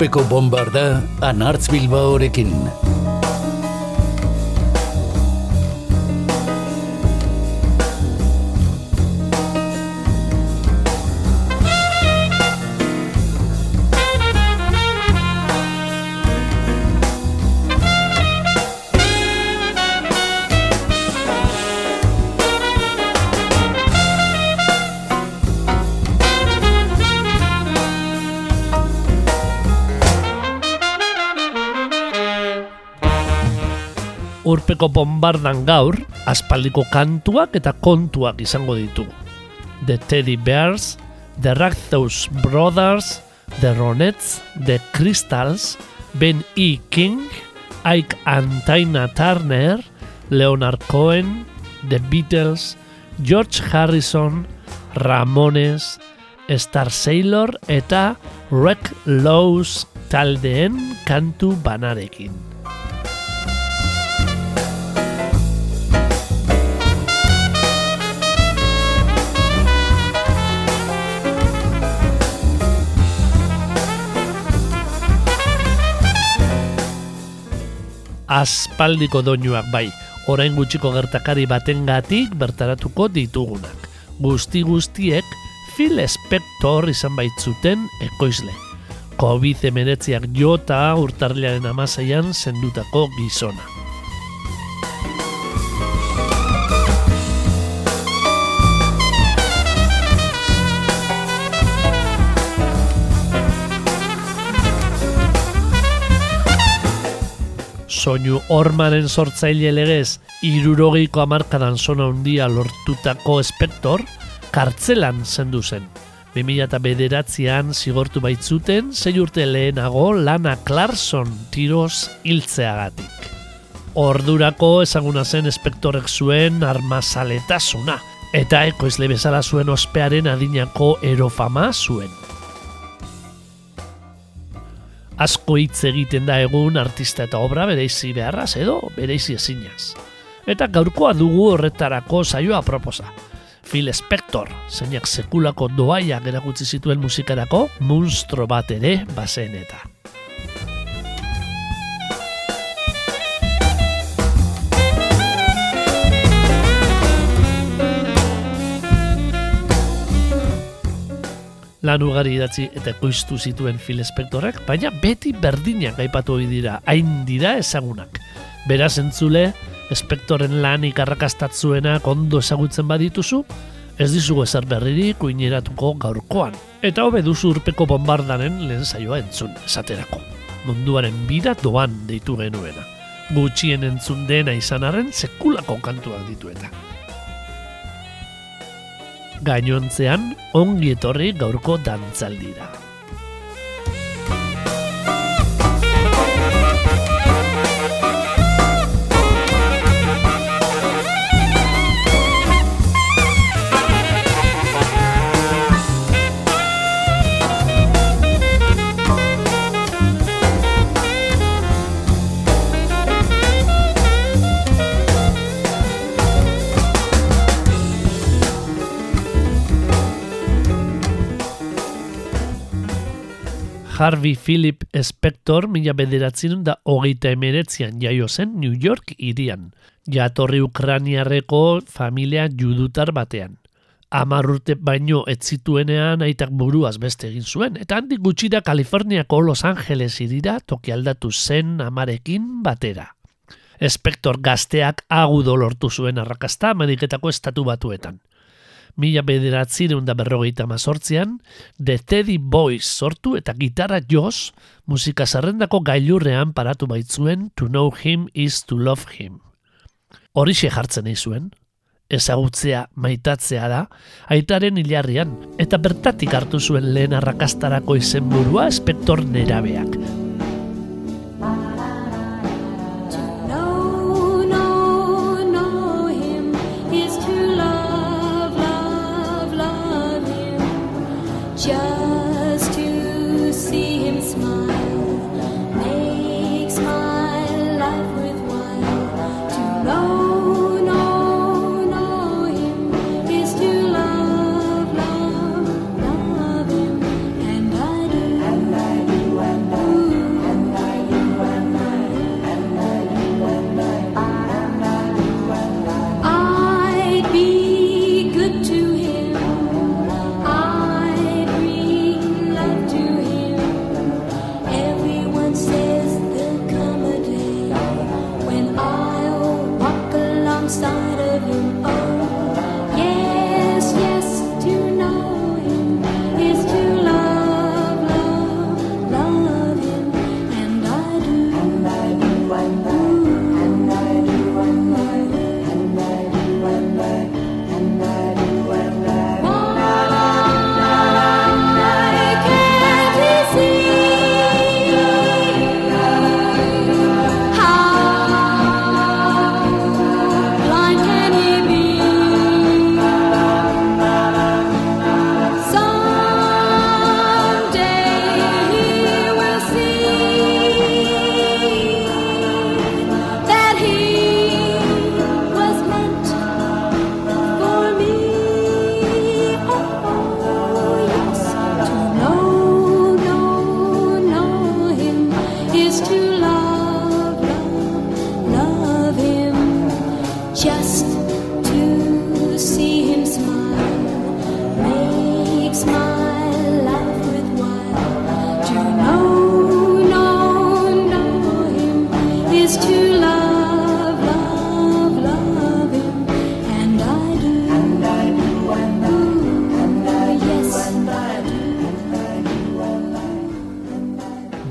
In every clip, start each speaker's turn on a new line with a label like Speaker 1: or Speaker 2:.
Speaker 1: urpeko bombarda anartz bilbaorekin.
Speaker 2: Urpeko bombardan gaur, aspaldiko kantuak eta kontuak izango ditugu. The Teddy Bears, The Ragthose Brothers, The Ronettes, The Crystals, Ben E. King, Ike and Tina Turner, Leonard Cohen, The Beatles, George Harrison, Ramones, Star Sailor eta Wreck Lowe's taldeen kantu banarekin. Aspaldiko doinuak bai, orain gutxiko gertakari batengatik bertaratuko ditugunak. Guzti guztiek Phil Spector izan baitzuten ekoizle. COVID-19 jota urtarlearen amaseian zendutako gizona. Soinu ormanen sortzaile legez irurogeiko amarkadan zona handia lortutako espektor, kartzelan zendu zen. 2000 bederatzean zigortu baitzuten, zei urte lehenago Lana Clarkson tiroz hiltzeagatik. Ordurako ezaguna zen espektorek zuen armazaletasuna, eta ekoizle bezala zuen ospearen adinako erofama zuen asko hitz egiten da egun artista eta obra bereizi beharraz edo bereizi ezinaz. Eta gaurkoa dugu horretarako saioa proposa. Phil Spector, zeinak sekulako doaiak erakutsi zituen musikarako, monstro bat ere bazen eta. Lan ugari idatzi eta koiztu zituen Phil Spectorrek, baina beti berdinak aipatu hori dira, hain dira ezagunak. Beraz entzule, Spectoren lan ikarrakastatzuena ondo ezagutzen badituzu, ez dizugu ezer berririk kuineratuko gaurkoan. Eta hobe duzu urpeko bombardaren lehen saioa entzun, esaterako. Munduaren bida doan deitu genuena. Gutxien entzun dena izan arren sekulako kantuak ditueta gainontzean ongi etorri gaurko dantzaldira. Harvey Philip Spector mila bederatzen da hogeita emeretzian jaio zen New York irian. Jatorri Ukraniarreko familia judutar batean. Amar urte baino ez zituenean aitak buruaz beste egin zuen, eta handik gutxira Kaliforniako Los Angeles irira toki aldatu zen amarekin batera. Spector gazteak agudo lortu zuen arrakasta Ameriketako estatu batuetan mila bederatzireun da berrogeita mazortzian, The Teddy Boys sortu eta gitarra joz, musika zerrendako gailurrean paratu baitzuen To Know Him is To Love Him. Horixe jartzen zuen, ezagutzea maitatzea da, aitaren hilarrian, eta bertatik hartu zuen lehen arrakastarako izenburua espektor nerabeak,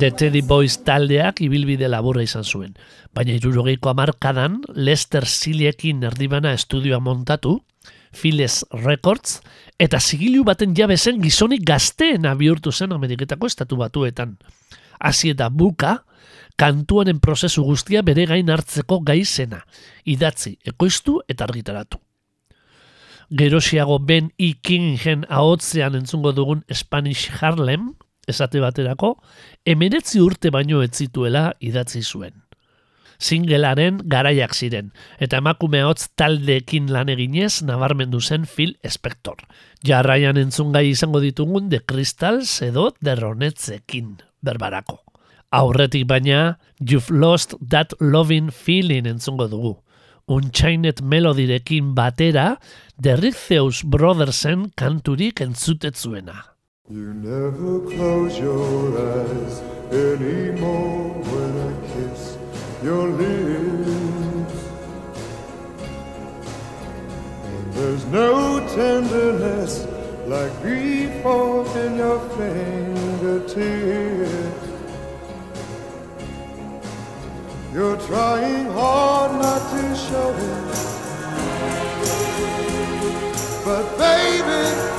Speaker 2: The Teddy Boys taldeak ibilbide laburra izan zuen. Baina irurogeiko amarkadan, Lester Siliekin erdibana estudioa montatu, Files Records, eta zigilu baten jabe zen gizonik gazteen bihurtu zen Ameriketako estatu batuetan. Hasi eta buka, kantuanen prozesu guztia bere gain hartzeko gai zena, idatzi, ekoiztu eta argitaratu. Gerosiago Ben E. Kingen ahotzean entzungo dugun Spanish Harlem, esate baterako, emenetzi urte baino ez zituela idatzi zuen. Singelaren garaiak ziren, eta emakume hotz taldeekin lan eginez nabarmendu zen Phil Spector. Jarraian entzungai izango ditugun de Crystals edo de Ronetzekin berbarako. Aurretik baina, You've Lost That Loving Feeling entzungo dugu. Unchainet melodirekin batera, The Ritheus Brothersen kanturik entzutetzuena.
Speaker 3: You never close your eyes anymore when I kiss your lips. And there's no tenderness like before in your fingertips. You're trying hard not to show it. But baby,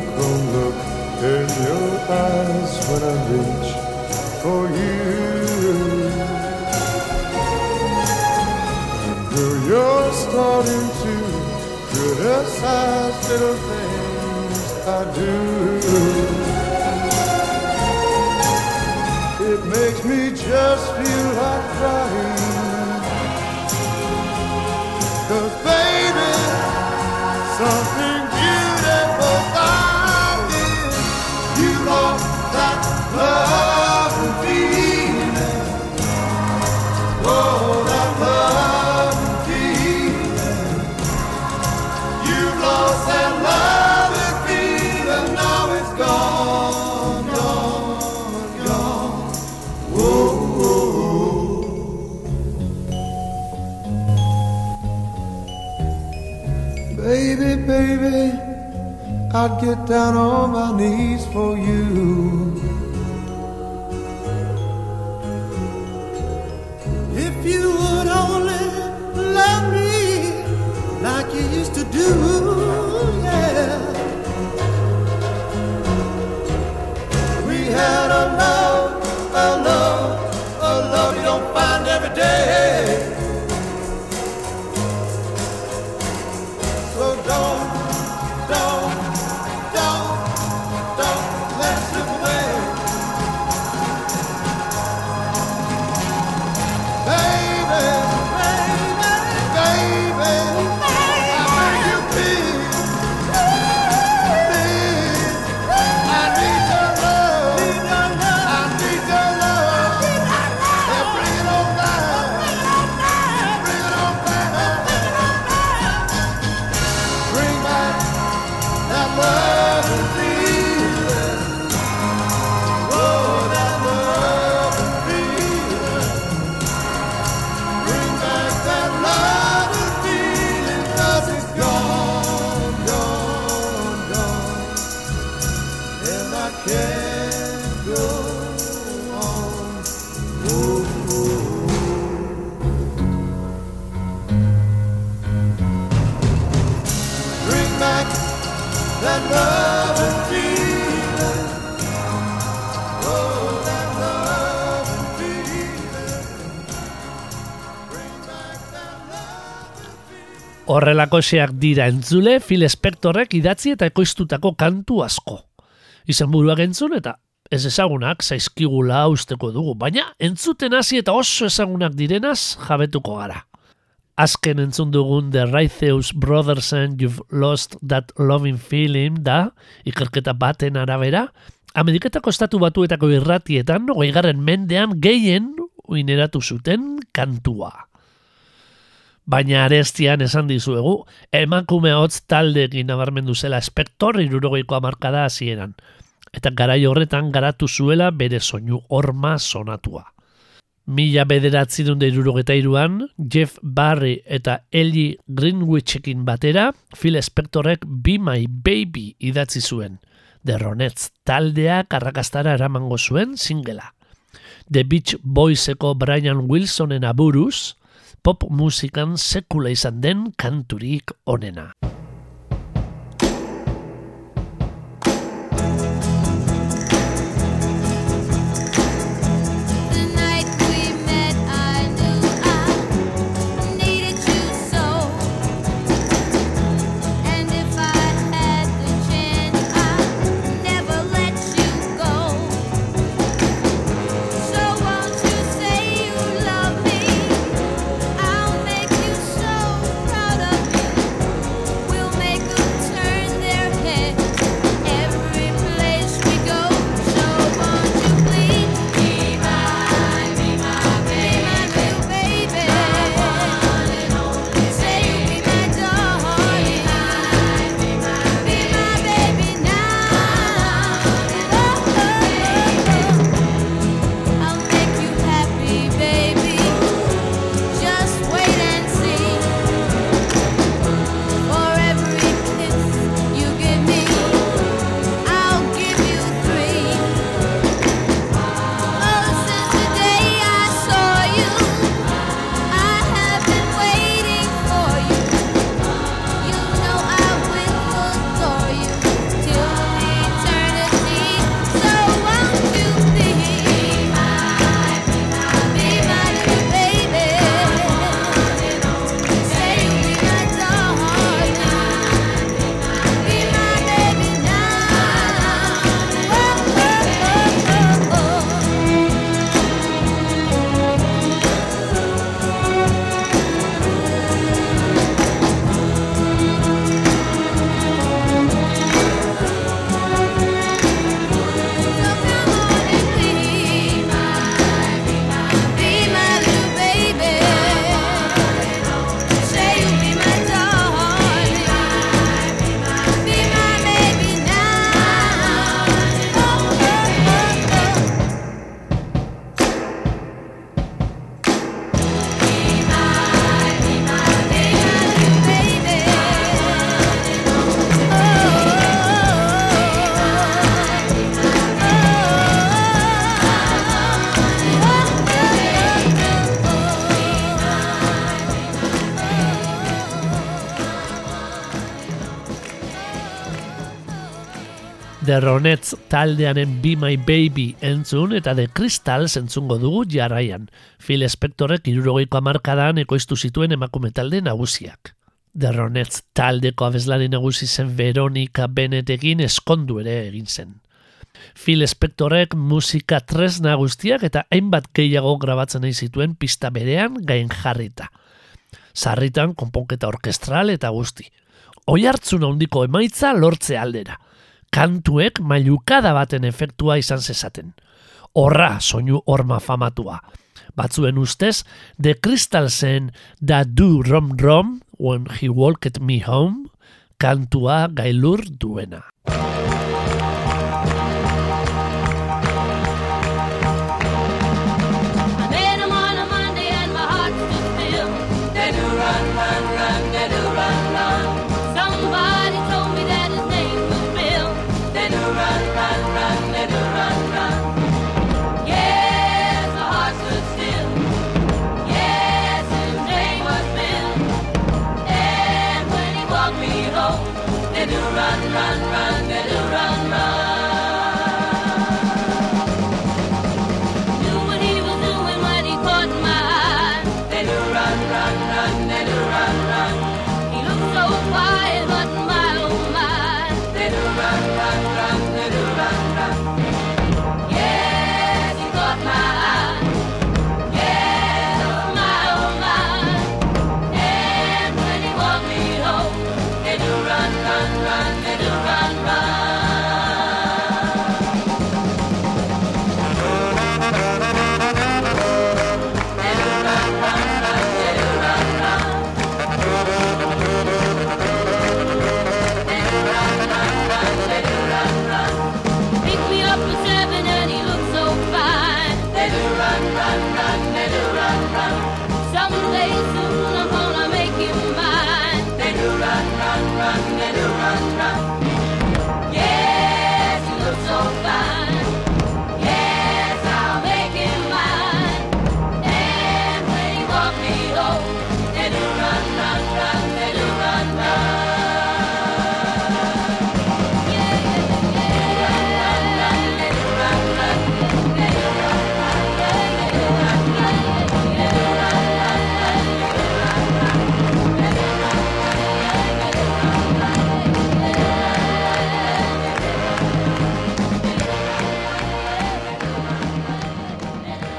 Speaker 3: when I reach for you. And you're starting to criticize little things I do. It makes me just feel like crying. Cause baby, something I'd get down on my knees for you. You
Speaker 2: Horrelako eseak dira entzule, Phil Spectorrek idatzi eta ekoiztutako kantu asko. Izan buruak entzun eta
Speaker 4: ez ezagunak zaizkigula usteko dugu, baina entzuten hasi eta oso ezagunak direnaz jabetuko gara. Azken entzun dugun The Righteous Brothers and You've Lost That Loving Feeling da, ikerketa baten arabera, Ameriketako estatu batuetako irratietan, garren mendean gehien uineratu zuten kantua. Baina arestian esan dizuegu, emakume hotz taldeekin nabarmendu zela espektor irurogeiko amarkada hasieran eta garai horretan garatu zuela bere soinu horma sonatua. Mila bederatzi dunde irurogeta iruan, Jeff Barry eta Ellie Greenwichekin batera, Phil Spectorek Be My Baby idatzi zuen. Ronettes taldea karrakastara eramango zuen singela. The Beach Boyseko Brian Wilsonen aburuz, pop musikan sekula izan den kanturik onena.
Speaker 2: The
Speaker 4: Ronettes taldearen Be My Baby entzun eta The Crystals entzungo dugu jarraian. Phil Spectorek irurogeiko amarkadan ekoiztu zituen emakume talde nagusiak. The Ronettes taldeko abeslari nagusi zen Veronica Bennetekin eskondu ere egin zen. Phil Spectorek musika tresna guztiak eta hainbat gehiago grabatzen nahi zituen pista berean gain jarrita. Sarritan konponketa orkestral eta guzti. Oi hartzun handiko emaitza lortze aldera. Kantuek mailukada baten efektua izan zezaten. Horra soinu horma famatua. Batzuen ustez, The Crystalsen da du rom rom when he walked me home kantua gailur duena.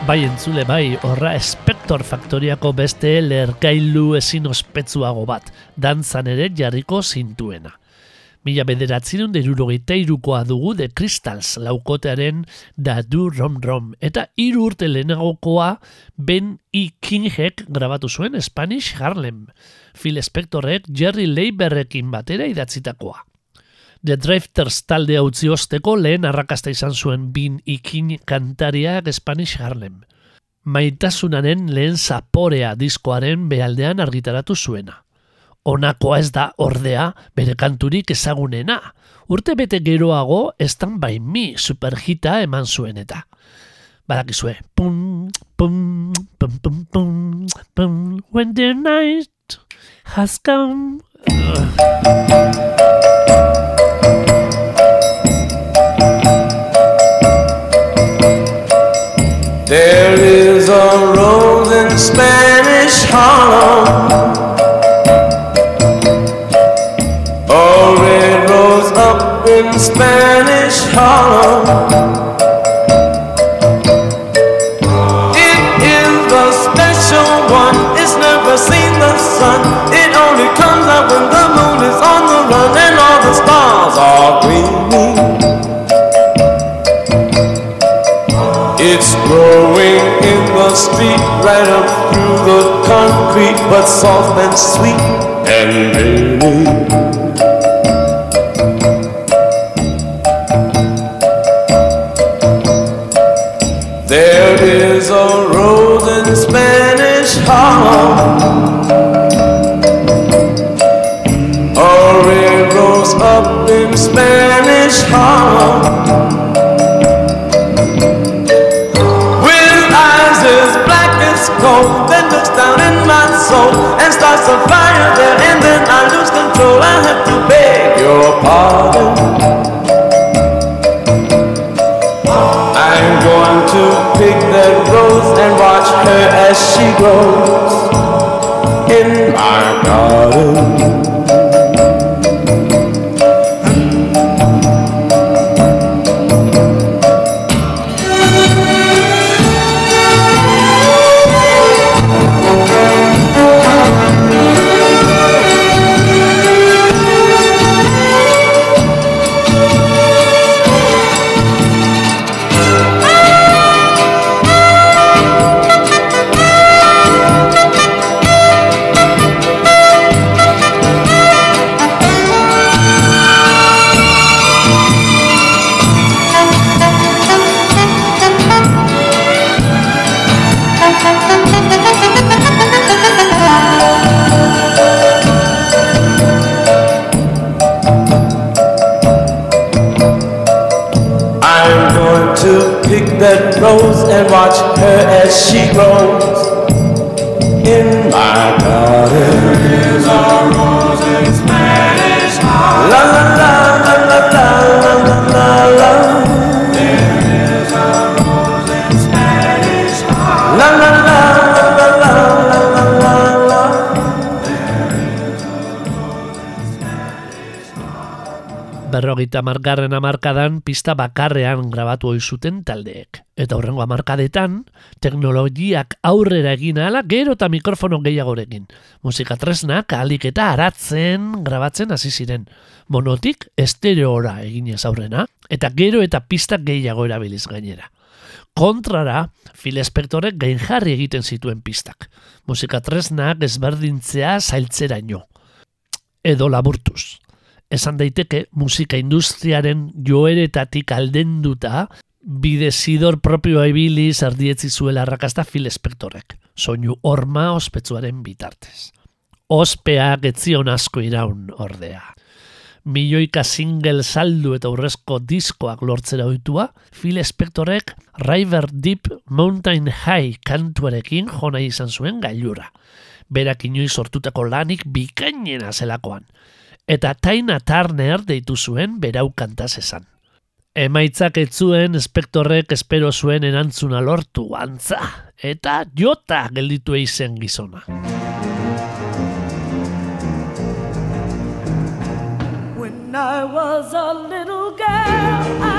Speaker 2: Bai entzule bai, horra Spector faktoriako beste lergailu ezin ospetsuago bat, dantzan ere jarriko zintuena. Mila bederatzerun derurogeita irukoa dugu de Crystals laukotearen da du rom rom, eta hiru urte lehenagokoa Ben E. Kingek grabatu zuen Spanish Harlem. Phil Spectorrek Jerry Leiberrekin batera idatzitakoa. The Drifters talde utzi osteko lehen arrakasta izan zuen bin ikin kantariak Spanish Harlem. Maitasunaren lehen zaporea diskoaren behaldean argitaratu zuena. Honakoa ez da ordea bere kanturik ezagunena. Urte bete geroago Stand By Me superhita eman zuen eta. Badakizue. Pum, pum, pum, pum, pum, pum, when the night has come.
Speaker 5: Spanish Harlem, a red rose up in Spanish Harlem. It is the special one, it's never seen the sun. It only comes out when the moon is on the run and all the stars are gleaming. It's growing in the street right up through the concrete, but soft and sweet and dreamy. There is a rose in Spanish Harlem, a red rose up in Spanish Harlem. Coal That looks down in my soul. And starts a fire there And then I lose control. I have to beg your pardon. I'm going to pick that rose And watch her as she grows In my garden rose and watch her as she grows
Speaker 2: berrogeita margarren amarkadan pista bakarrean grabatu zuten taldeek. Eta horrengo amarkadetan, teknologiak aurrera egin ahala gero eta mikrofono gehiagorekin. Musika tresnak ahalik eta aratzen grabatzen hasi ziren. Monotik estereora eginez aurrena, eta gero eta pista gehiago erabiliz gainera. Kontrara, Phil Spectorek gain jarri egiten zituen pistak. Musika tresnak ezberdintzea zailtzeraino. Edo laburtuz esan daiteke musika industriaren joeretatik aldenduta bidezidor propioa ibili zardietzi zuela arrakasta Phil Spectorrek, soinu horma ospetsuaren bitartez. Ospeak etzion asko iraun ordea. Milioika single saldu eta urrezko diskoak lortzera ohitua, Phil Spectorrek River Deep Mountain High kantuarekin jona izan zuen gailura. Berak inoiz sortutako lanik bikainena zelakoan eta Taina Turner deitu zuen berau kantaz esan. Emaitzak ez zuen espektorrek espero zuen erantzuna lortu antza, eta jota gelditu eizen gizona.
Speaker 4: When I was a little girl, I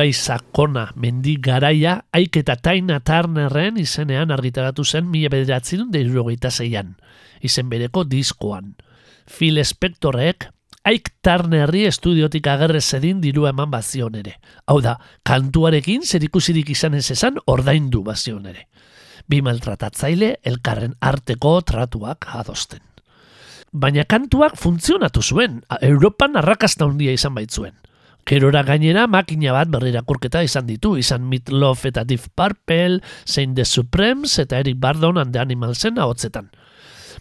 Speaker 2: Ibai Sakona mendi garaia Aik eta Taina Turnerren izenean argitaratu zen mila bederatzen deirurogeita zeian, izen bereko diskoan. Phil Spectorek Aik Turnerri estudiotik agerre zedin dirua eman bazion ere. Hau da, kantuarekin zerikusirik izan ez esan ordaindu bazion ere. Bi maltratatzaile elkarren arteko tratuak adosten. Baina kantuak funtzionatu zuen, Europan arrakasta handia izan baitzuen. Gerora gainera makina bat berrirakurketa izan ditu, izan Meat Love eta Deep Purple, zein The Supremes eta Eric Bardon and the Animalsen ahotzetan.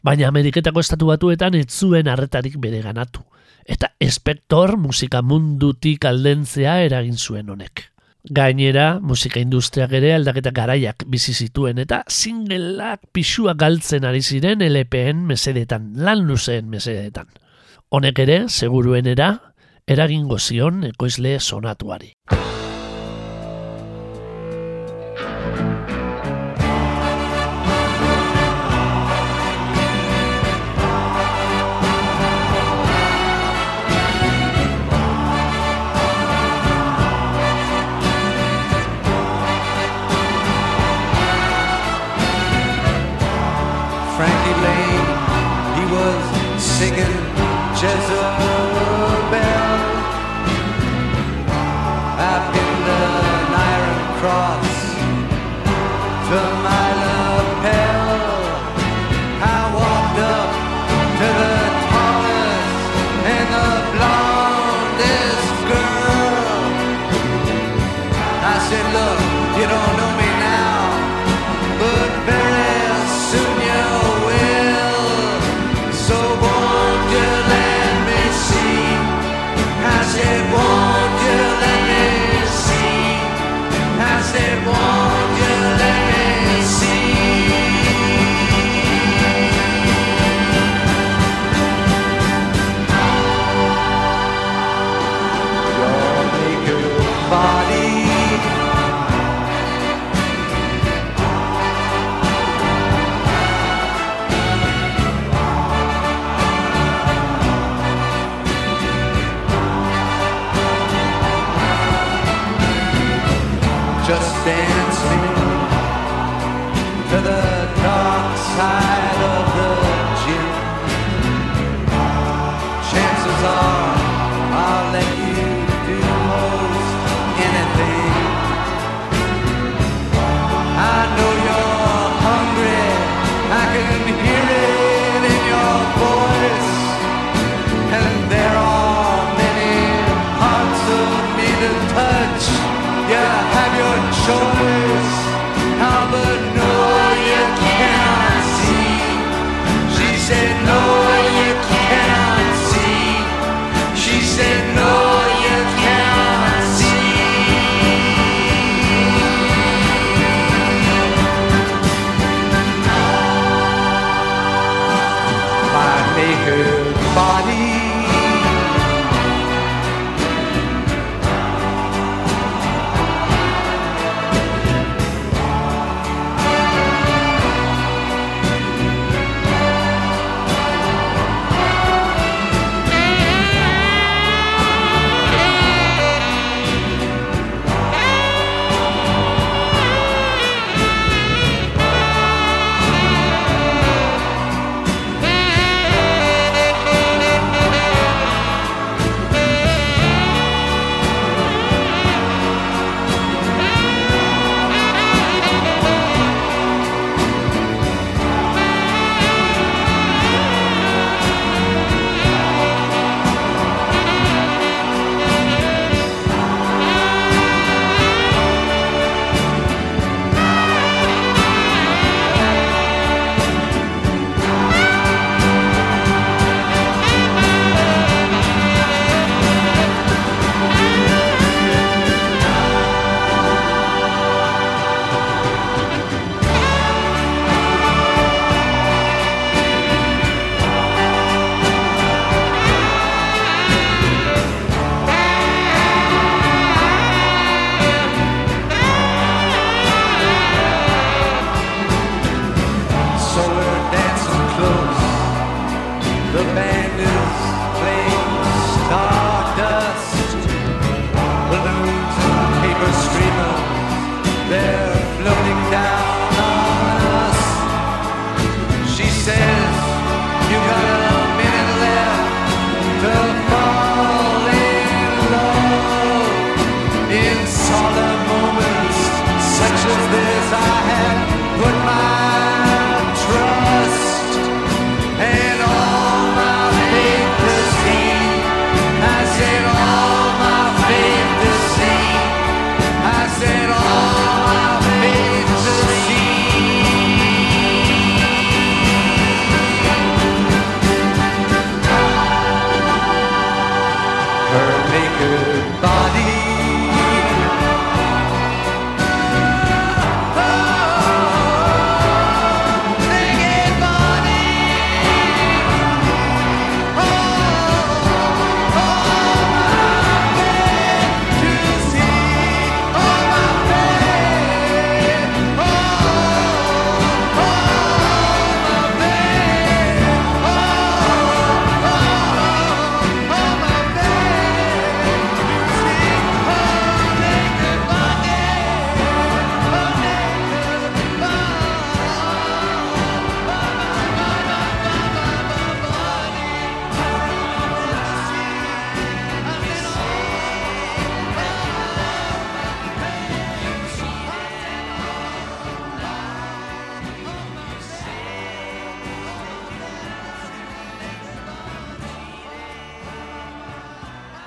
Speaker 2: Baina Ameriketako estatu batuetan ez zuen arretarik bere ganatu. Eta Spector musika mundutik aldentzea eragin zuen honek. Gainera, musika industriak ere aldaketa garaiak bizi zituen eta singleak pixua galtzen ari ziren LPN mesedetan, lan luzeen mesedetan. Honek ere, seguruenera, eragingo zion ekoizle sonatuari.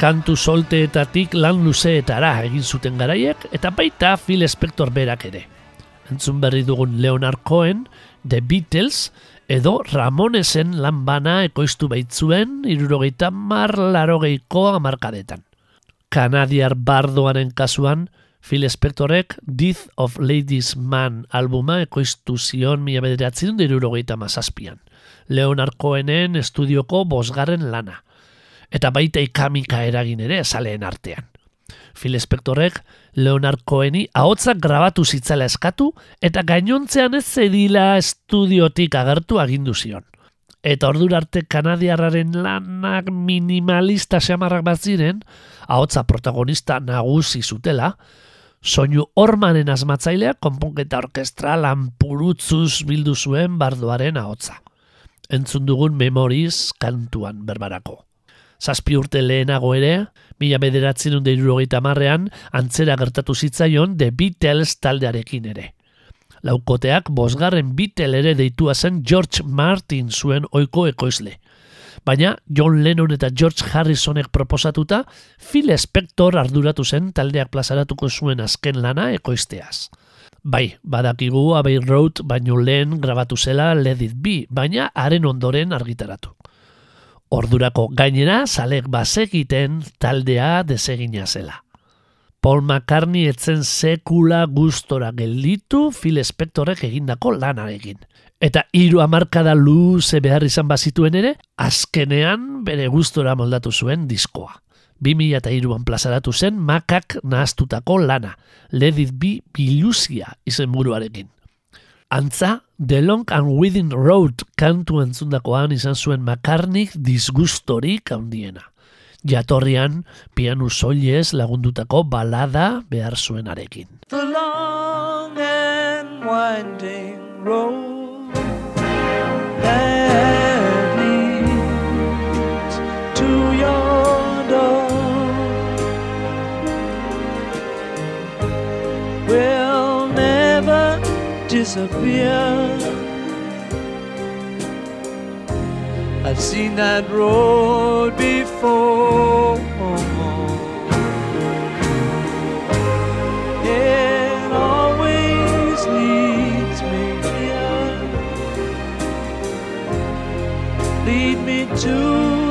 Speaker 2: Kantu solteetatik lan luzeetara egin zuten garaiek eta baita Phil Spector berak ere. Entzun berri dugun Leonard Cohen, The Beatles, edo Ramonesen lan bana ekoiztu baitzuen irurogeita mar larogeiko amarkadetan. Kanadiar bardoaren kasuan, Phil Spectorek Death of Ladies Man albuma ekoiztu zion mila bederatzen irurogeita mazazpian. Leonard Cohenen estudioko bosgarren lana. Eta baita ikamika eragin ere zaleen artean. Phil Spectorek Leonard Coheni ahotzak grabatu zitzala eskatu eta gainontzean ez zedila estudiotik agertu agindu zion. Eta ordura arte kanadiarraren lanak minimalista xamarrak bat ziren, ahotza protagonista nagusi zutela, soinu ormanen asmatzaileak konponketa orkestra lanpurutzuz bildu zuen bardoaren ahotza. Entzun dugun memoriz kantuan berbarako. Zazpi urte lehenago ere, mila bederatzen hunde marrean, antzera gertatu zitzaion The Beatles taldearekin ere. Laukoteak bosgarren Beatle ere deitua zen George Martin zuen oiko ekoizle. Baina John Lennon eta George Harrisonek proposatuta, Phil Spector arduratu zen taldeak plazaratuko zuen azken lana ekoizteaz. Bai, badakigu Abbey Road baino lehen grabatu zela Let It Be, baina haren ondoren argitaratu. Ordurako gainera zalek bazekiten taldea desegina zela. Paul McCartney etzen sekula gustora gelditu Phil Spectorek egindako lanarekin. Eta hiru hamarkada luze behar izan bazituen ere, azkenean bere gustora moldatu zuen diskoa. 2002an plazaratu zen makak nahaztutako lana, Let It Be Bilusia izenburuarekin. Antza, The Long and Within Road kantu entzundakoan izan zuen makarnik disgustorik handiena. Jatorrian, pianu soilez lagundutako balada behar zuenarekin.
Speaker 4: the long and winding road disappear. I've seen that road before. It always leads me here. Lead me to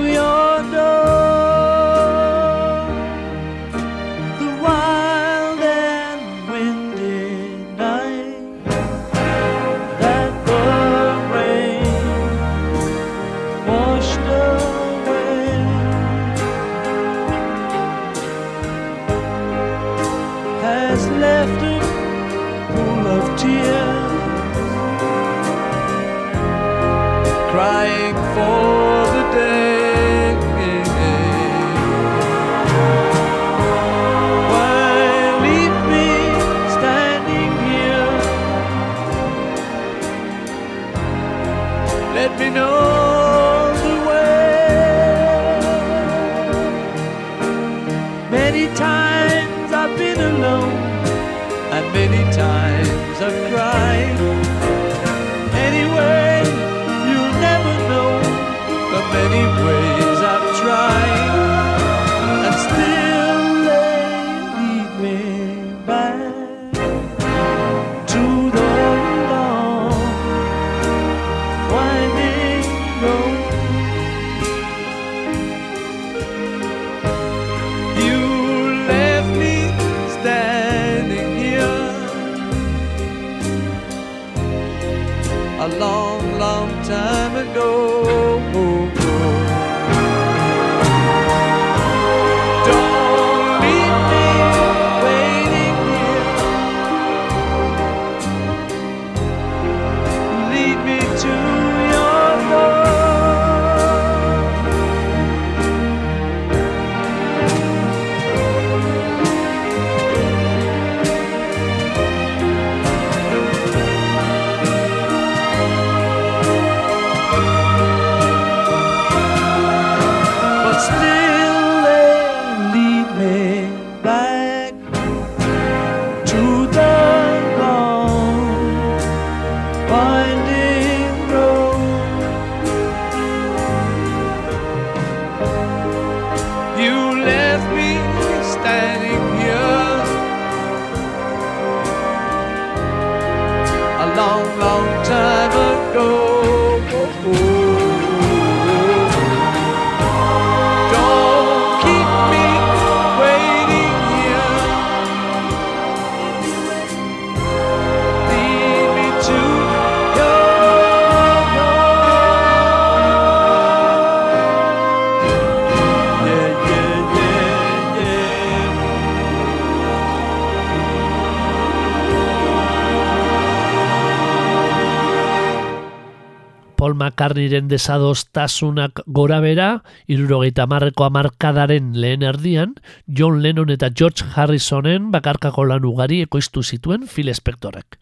Speaker 2: McCartneyren desadostasunak gora bera, irurogeita marreko amarkadaren lehen erdian, John Lennon eta George Harrisonen bakarkako lan ugari ekoiztu zituen Phil Spectorek.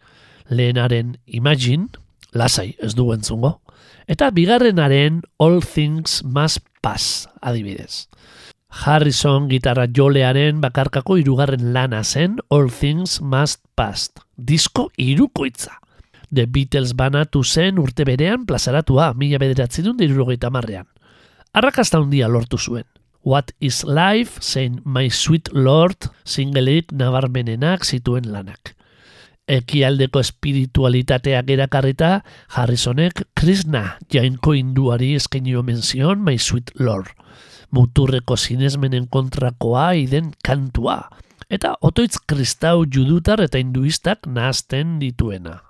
Speaker 2: Lehenaren Imagine, lasai ez du entzungo, eta bigarrenaren All Things Must Pass, adibidez. Harrison gitarra jolearen bakarkako hirugarren lana zen All Things Must Pass, disko irukoitza. The Beatles banatu zen urte berean plazaratua, mila bederatzi dut marrean. Arrakasta handia lortu zuen. What is Life, zein My Sweet Lord, singleik nabarmenenak zituen lanak. Ekialdeko espiritualitateak erakarrita, Harrisonek Krishna jainko hinduari eskaini omen My Sweet Lord. Muturreko sinesmenen kontrakoa iden kantua. Eta otoitz kristau judutar eta hinduistak nahazten dituena.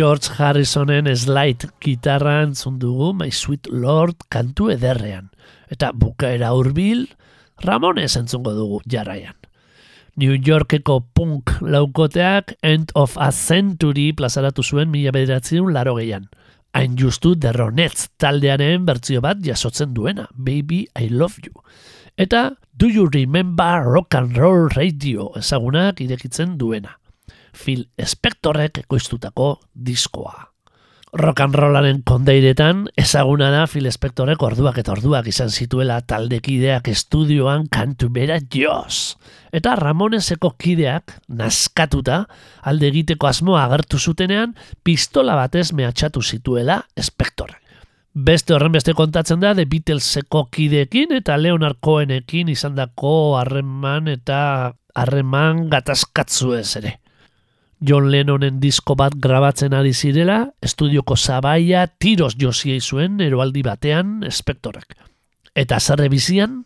Speaker 2: George Harrisonen slide gitarra entzun dugu My Sweet Lord kantu ederrean. Eta bukaera hurbil Ramones entzungo dugu jarraian. New Yorkeko punk laukoteak End of a Century plazaratu zuen mila bederatziun laro gehian. Hain justu Ronettes taldearen bertzio bat jasotzen duena, Baby I Love You. Eta Do You Remember Rock and Roll Radio ezagunak irekitzen duena. Phil Spectorrek ekoiztutako diskoa. Rock and rollaren kondeiretan ezaguna da Phil Spectorrek orduak eta orduak izan zituela taldekideak estudioan kantu bera joz. Eta Ramoneseko kideak naskatuta alde egiteko asmoa agertu zutenean pistola batez mehatxatu zituela Spectorrek. Beste horren beste kontatzen da The Beatleseko kideekin eta Leonard Cohenekin izandako harreman eta harreman gatazkatzuez ere. John Lennonen disko bat grabatzen ari zirela, estudioko zabaia tiros josiei zuen eroaldi batean espektorak. Eta zarre bizian,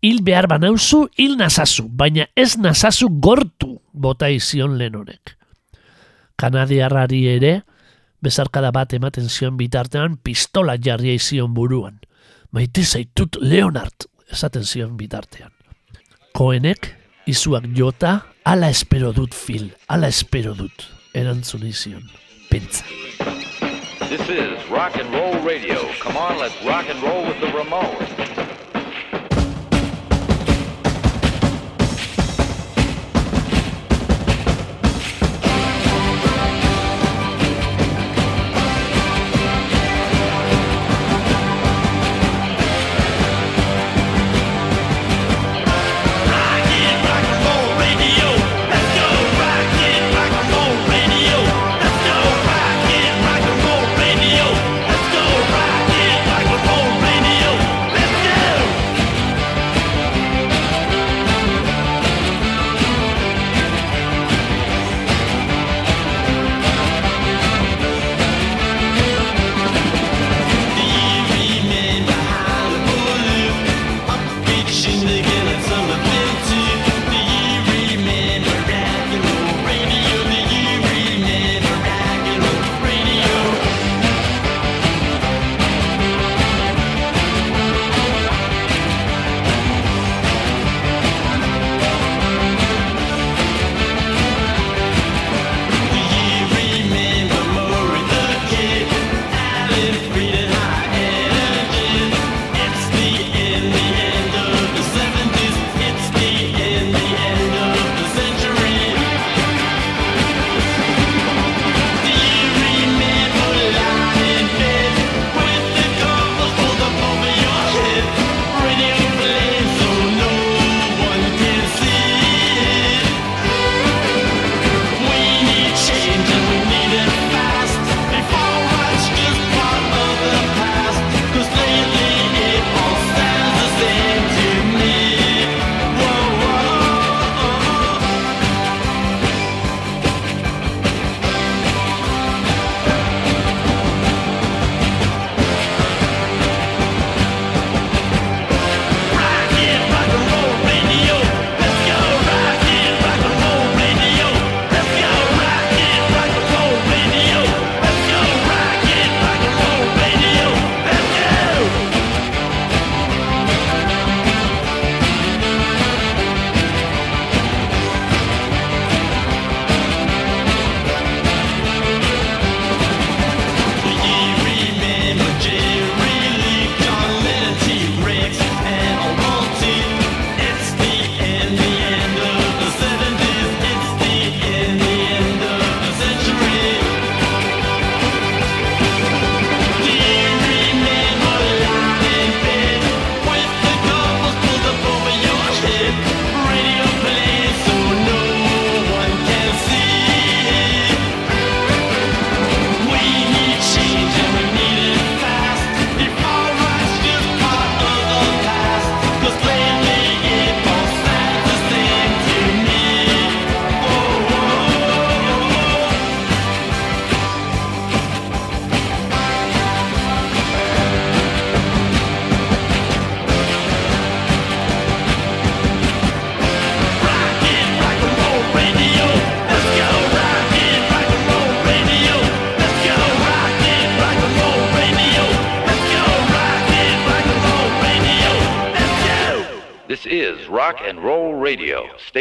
Speaker 2: hil behar banauzu, hil nazazu, baina ez nazazu gortu bota izion Lennonek. Kanadiarrari ere, bezarkada bat ematen zion bitartean pistola jarria izion buruan. Maite zaitut Leonard, esaten zion bitartean. Koenek, izuak jota, ala espero dut fil, ala espero dut, erantzun izion, pentsa.
Speaker 6: This is rock and roll radio. Come on, let's rock and roll with the Ramones.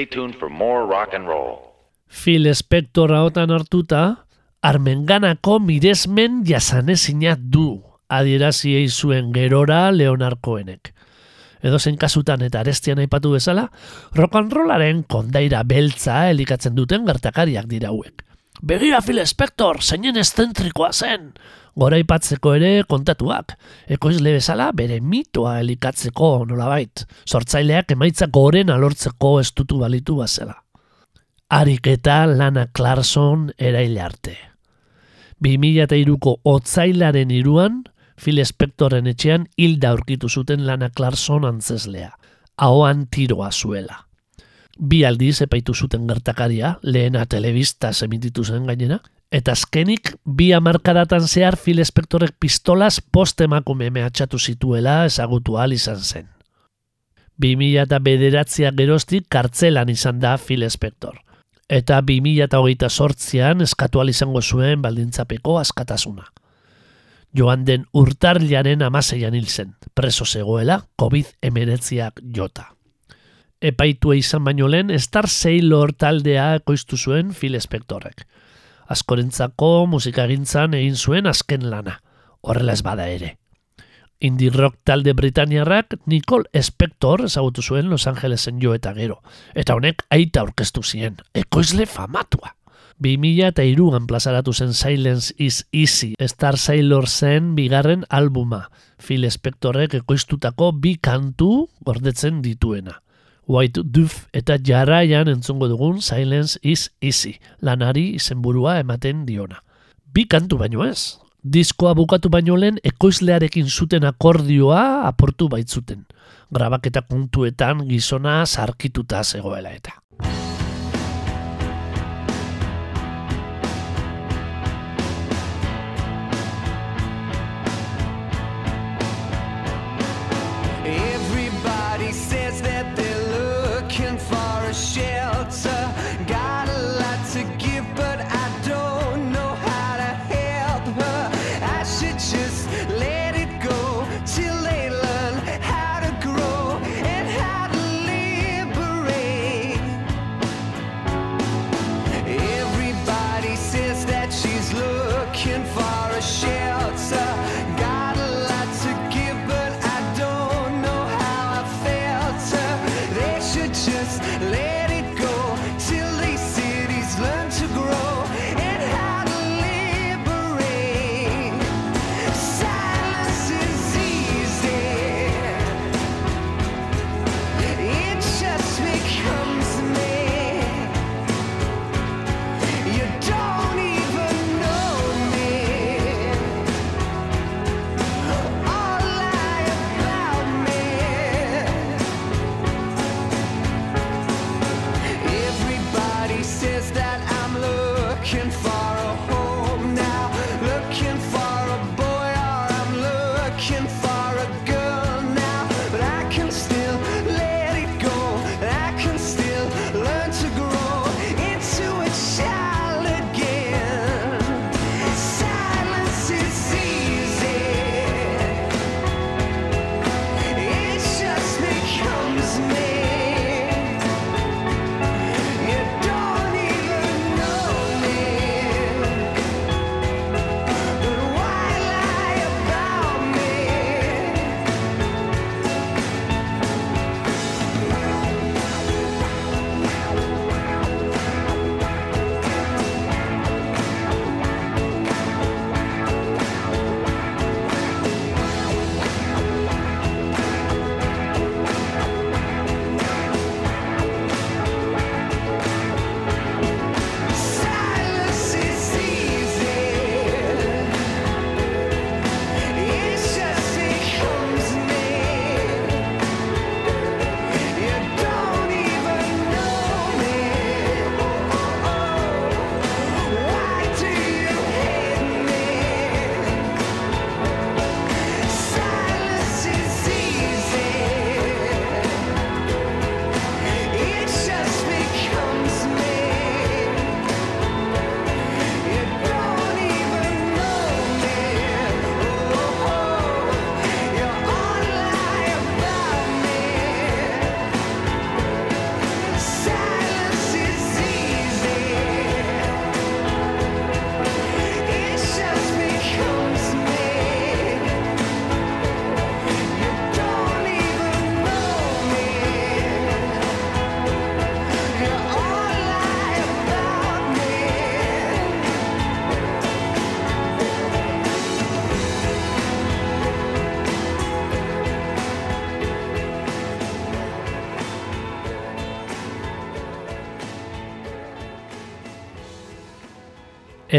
Speaker 6: Stay tuned for more rock and roll.
Speaker 2: Phil Spector haotan hartuta, armenganako miresmen jasanezina du, adieraziei zuen gerora Leonarkoenek. Edo zen kasutan eta arestian aipatu bezala, rock and rollaren kondaira beltza elikatzen duten gertakariak dira hauek. Begira Phil Spector, zeinen estentrikoa zen! Gora ipatzeko ere kontatuak. Ekoizle bezala bere mitoa elikatzeko nolabait. Sortzaileak emaitza goren alortzeko estutu balitu bazela. Arik eta Lana Clarkson erail arte. 2002ko otzailaren iruan, Phil Spectoren etxean hilda aurkitu zuten Lana Clarkson antzeslea. Ahoan tiroa zuela. Bi aldiz epaitu zuten gertakaria, lehena telebista emititu zen gainera, eta azkenik bi hamarkadatan zehar Phil Spectorek pistolas post emakume mehatxatu zituela ezagutu ahal izan zen. 2000 eta bederatzia geroztik kartzelan izan da Phil Spector. Eta 2008 sortzian eskatu izango zuen baldintzapeko askatasuna. Joan den urtarliaren amaseian hil zen, preso zegoela COVID-19ak jota. Epaitua izan baino lehen, Star Sailor taldea ekoiztu zuen Phil Spectorrek. Askorentzako musikagintzan egin zuen azken lana, horrela ez bada ere. Indie rock talde Britaniarrak Nicole Spector ezagutu zuen Los Angelesen jo eta gero, eta honek aita aurkeztu zien, ekoizle famatua. 2000 eta iruan plazaratu zen Silence is Easy, Star Sailor zen bigarren albuma, Phil Spectorrek ekoiztutako bi kantu gordetzen dituena. White Doof eta jarraian entzungo dugun Silence is Easy, lanari izenburua ematen diona. Bi kantu baino ez. Diskoa bukatu baino lehen ekoizlearekin zuten akordioa aportu baitzuten. Grabaketa puntuetan gizona sarkituta zegoela eta.
Speaker 7: Looking for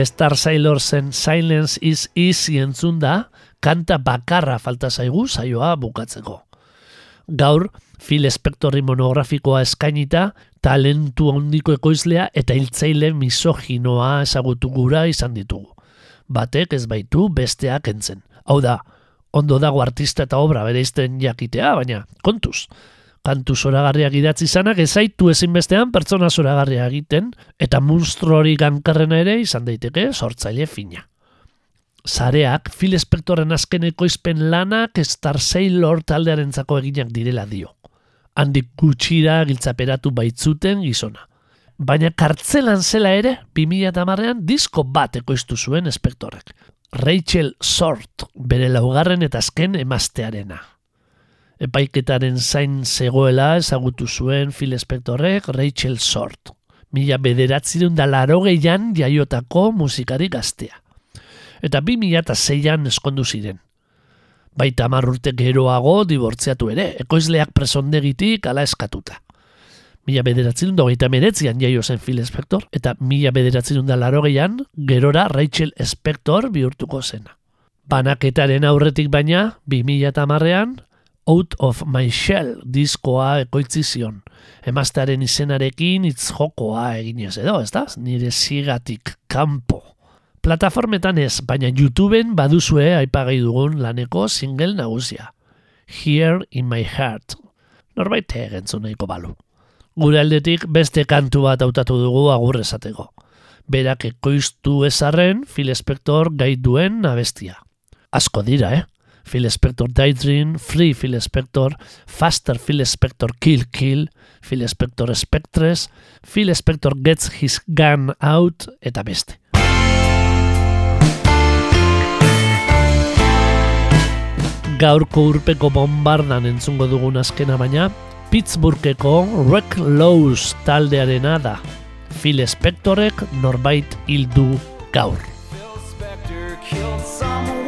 Speaker 2: Star Sailorsen Silence is Easy entzun da, kanta bakarra falta zaigu saioa bukatzeko. Gaur, Phil Spectorri monografikoa eskainita, talentu handiko ekoizlea eta hiltzaile misoginoa ezagutu gura izan ditugu. Batek ez baitu besteak entzen. Hau da, ondo dago artista eta obra bereizten jakitea, baina kontuz. Kantu zoragarriak idatzi izanak ezaitu ezinbestean pertsona zoragarria egiten eta monstro hori gankarrena ere izan daiteke sortzaile fina. Zareak Phil Spectoren azken ekoizpen lanak Star Sailor taldearentzako eginak direla dio. Handik gutxira giltzaperatu baitzuten gizona. Baina kartzelan zela ere, 2008an disko bat ekoiztu zuen Spectorek. Rachel Sort, bere laugarren eta azken emaztearena. Epaiketaren zain zegoela ezagutu zuen Phil Spectorrek Rachel Sort. Mila bederatzirun da laro gehian jaiotako musikari gaztea. Eta bi mila eta zeian eskondu ziren. Baita hamar urte geroago dibortziatu ere, ekoizleak presondegitik ala eskatuta. Mila bederatzerun da hogeita meretzian jaio zen Phil Spector, eta mila bederatzerun da laro gehian, gerora Rachel Spector bihurtuko zena. Banaketaren aurretik baina, bi mila eta hamarrean, Out of My Shell diskoa ekoitzi zion. Emaztearen izenarekin hitz jokoa eginez edo, ez da? Nire zigatik kanpo. Plataformetan ez, baina YouTubeen baduzue aipagai dugun laneko single nagusia. Here in my heart. Norbait egentzu nahiko balu. Gure aldetik beste kantu bat hautatu dugu agur esateko. Berak ekoiztu ezarren Phil Spector gai duen abestia. Asko dira, eh? Phil Spector Daydream, Free Phil Spector, Faster Phil Spector Kill Kill, Phil Spector Spectres, Phil Spector Gets His Gun Out, eta beste. Gaurko urpeko bombardan entzungo dugun azkena baina, Pittsburgheko Wreck Lows taldearena da. Phil Spectorek norbait hildu gaur.
Speaker 7: Phil Spector killed someone